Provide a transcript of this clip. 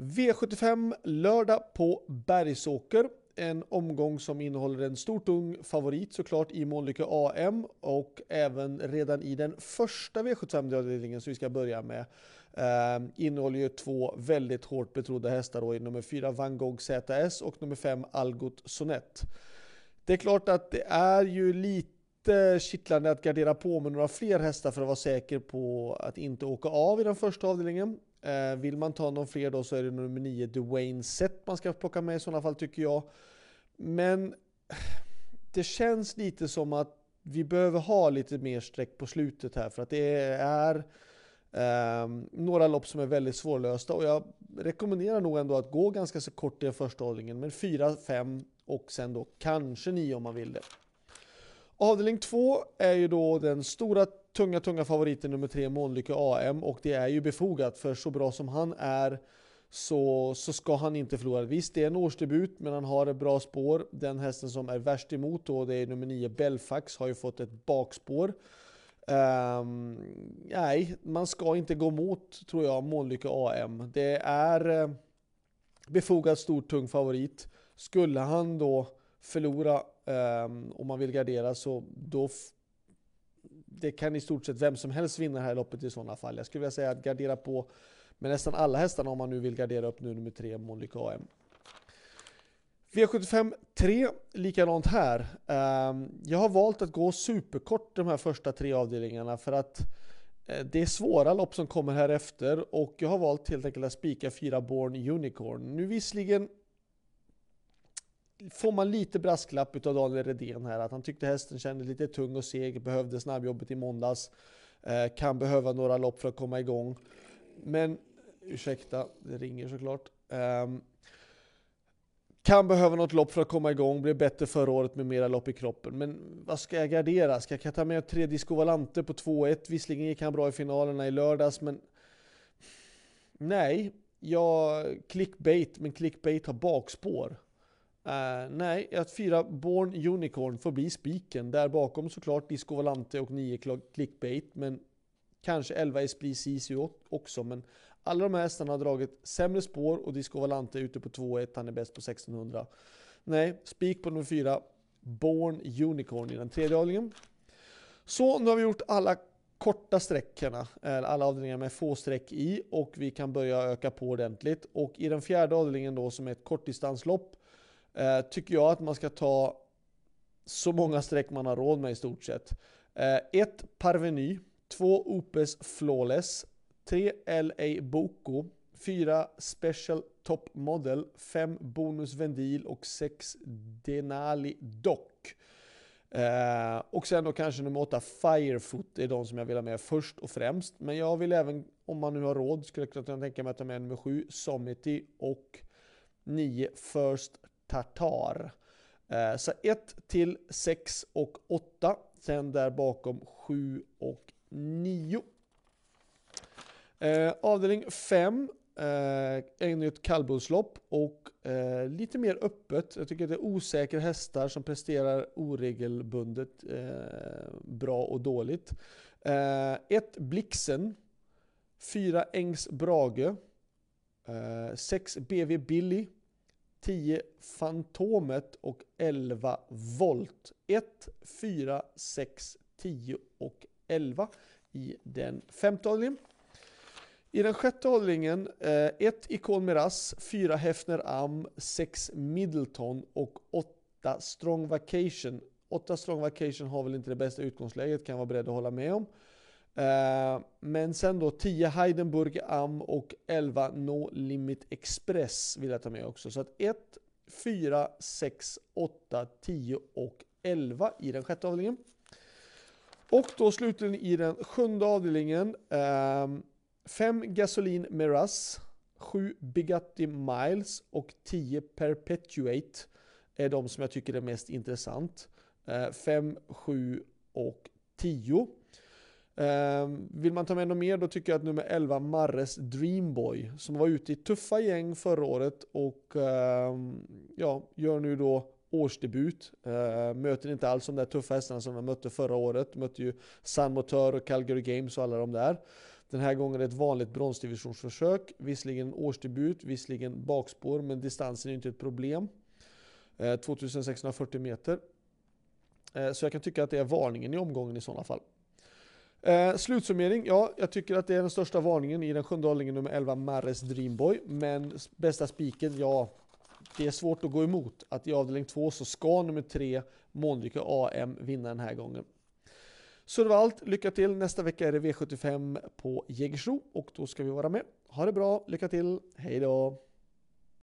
V75 lördag på Bergsåker. En omgång som innehåller en stor tung favorit såklart i Månlycke AM och även redan i den första V75-avdelningen som vi ska börja med eh, innehåller ju två väldigt hårt betrodda hästar då i nummer 4 Van Gogh ZS och nummer 5 Algot Sonett. Det är klart att det är ju lite kittlande att gardera på med några fler hästar för att vara säker på att inte åka av i den första avdelningen. Eh, vill man ta någon fler då så är det nummer 9 Dwayne Sett man ska plocka med i sådana fall tycker jag. Men det känns lite som att vi behöver ha lite mer streck på slutet här för att det är eh, några lopp som är väldigt svårlösta och jag rekommenderar nog ändå att gå ganska så kort i första hållningen men 4, 5 och sen då kanske 9 om man vill det. Avdelning 2 är ju då den stora tunga, tunga favoriten nummer tre, Månlykke AM och det är ju befogat för så bra som han är så, så ska han inte förlora. Visst, det är en årsdebut, men han har ett bra spår. Den hästen som är värst emot då, det är nummer 9 Belfax, har ju fått ett bakspår. Um, nej, man ska inte gå mot, tror jag, Månlykke AM. Det är eh, befogat stor, tung favorit. Skulle han då förlora ehm, um, om man vill gardera så då det kan i stort sett vem som helst vinna det här loppet i sådana fall. Jag skulle vilja säga att gardera på med nästan alla hästarna om man nu vill gardera upp nu nummer 3 Monlik AM. V75 3, likadant här. Ehm, jag har valt att gå superkort de här första tre avdelningarna för att eh, det är svåra lopp som kommer här efter och jag har valt helt enkelt att spika fyra Born Unicorn. Nu visserligen får man lite brasklapp av Daniel Redén här att han tyckte hästen kändes lite tung och seg, behövde snabbjobbet i måndags, eh, kan behöva några lopp för att komma igång. Men ursäkta, det ringer såklart. Um, kan behöva något lopp för att komma igång, blev bättre förra året med mera lopp i kroppen. Men vad ska jag gardera? Ska jag ta med tre Disco Valante på 2-1? Visserligen gick han bra i finalerna i lördags, men nej, jag clickbait, men clickbait har bakspår. Uh, nej, att fyra Born Unicorn får bli spiken. Där bakom såklart Disco Valante och 9 clickbait, men kanske 11 Esprit Sisu också. Men alla de här hästarna har dragit sämre spår och Disco Valante är ute på 2-1, han är bäst på 1600. Nej, spik på nummer 4, Born Unicorn i den tredje avdelningen. Så nu har vi gjort alla korta sträckorna, alla avdelningar med få streck i och vi kan börja öka på ordentligt. Och i den fjärde avdelningen då som är ett kortdistanslopp eh, tycker jag att man ska ta så många streck man har råd med i stort sett. Eh, Parveny, 2 Opes Flawless, 3 LA Boko, 4 Special Top Model, 5 Bonus Vendil och 6 Denali Dock. Eh, och sen då kanske nummer 8 Firefoot är de som jag vill ha med först och främst. Men jag vill även, om man nu har råd, skulle jag kunna tänka mig att ta med nummer 7 Sommity och 9 First Tartar. Eh, så 1 till 6 och 8. Sen där bakom 7 och 9. Eh, avdelning 5 eh, ett kallblodslopp och eh, lite mer öppet. Jag tycker att det är osäkra hästar som presterar oregelbundet eh, bra och dåligt. Eh, 1 Blixen, 4 Ängs Brage, eh, 6 BV Billy, 10 Fantomet och 11 Volt. 1, 4, 6, 10 och 11 i den femte avdelningen. I den sjätte hållningen, 1 eh, Ikon Miraz, 4 Hefner Am, 6 Middleton och 8 Strong Vacation. 8 Strong Vacation har väl inte det bästa utgångsläget, kan jag vara beredd att hålla med om. Eh, men sen då 10 Heidenburg Am och 11 No Limit Express vill jag ta med också. Så att 1, 4, 6, 8, 10 och 11 i den sjätte avdelningen. Och då slutligen i den sjunde avdelningen, 5 ehm, Gasolin Miras, 7 Bugatti Miles och 10 Perpetuate är de som jag tycker är mest intressant. Eh, 5, 7 och 10. Ehm, vill man ta med något mer då tycker jag att nummer 11 Marres Dreamboy som var ute i tuffa gäng förra året och ehm, ja, gör nu då årsdebut. Ehm, möter inte alls de där tuffa hästarna som de mötte förra året. Mötte ju San Motör och Calgary Games och alla de där. Den här gången är det ett vanligt bronsdivisionsförsök. Visserligen årsdebut, visserligen bakspår, men distansen är inte ett problem. 2640 meter. Så jag kan tycka att det är varningen i omgången i sådana fall. Eh, slutsummering, ja, jag tycker att det är den största varningen i den sjunde hållningen nummer 11, Mares Dreamboy. Men bästa spiken, ja, det är svårt att gå emot att i avdelning 2 så ska nummer 3, Månlykke AM, vinna den här gången. Så det var allt, lycka till. Nästa vecka är det V75 på Jägersro och då ska vi vara med. Ha det bra, lycka till, hej då!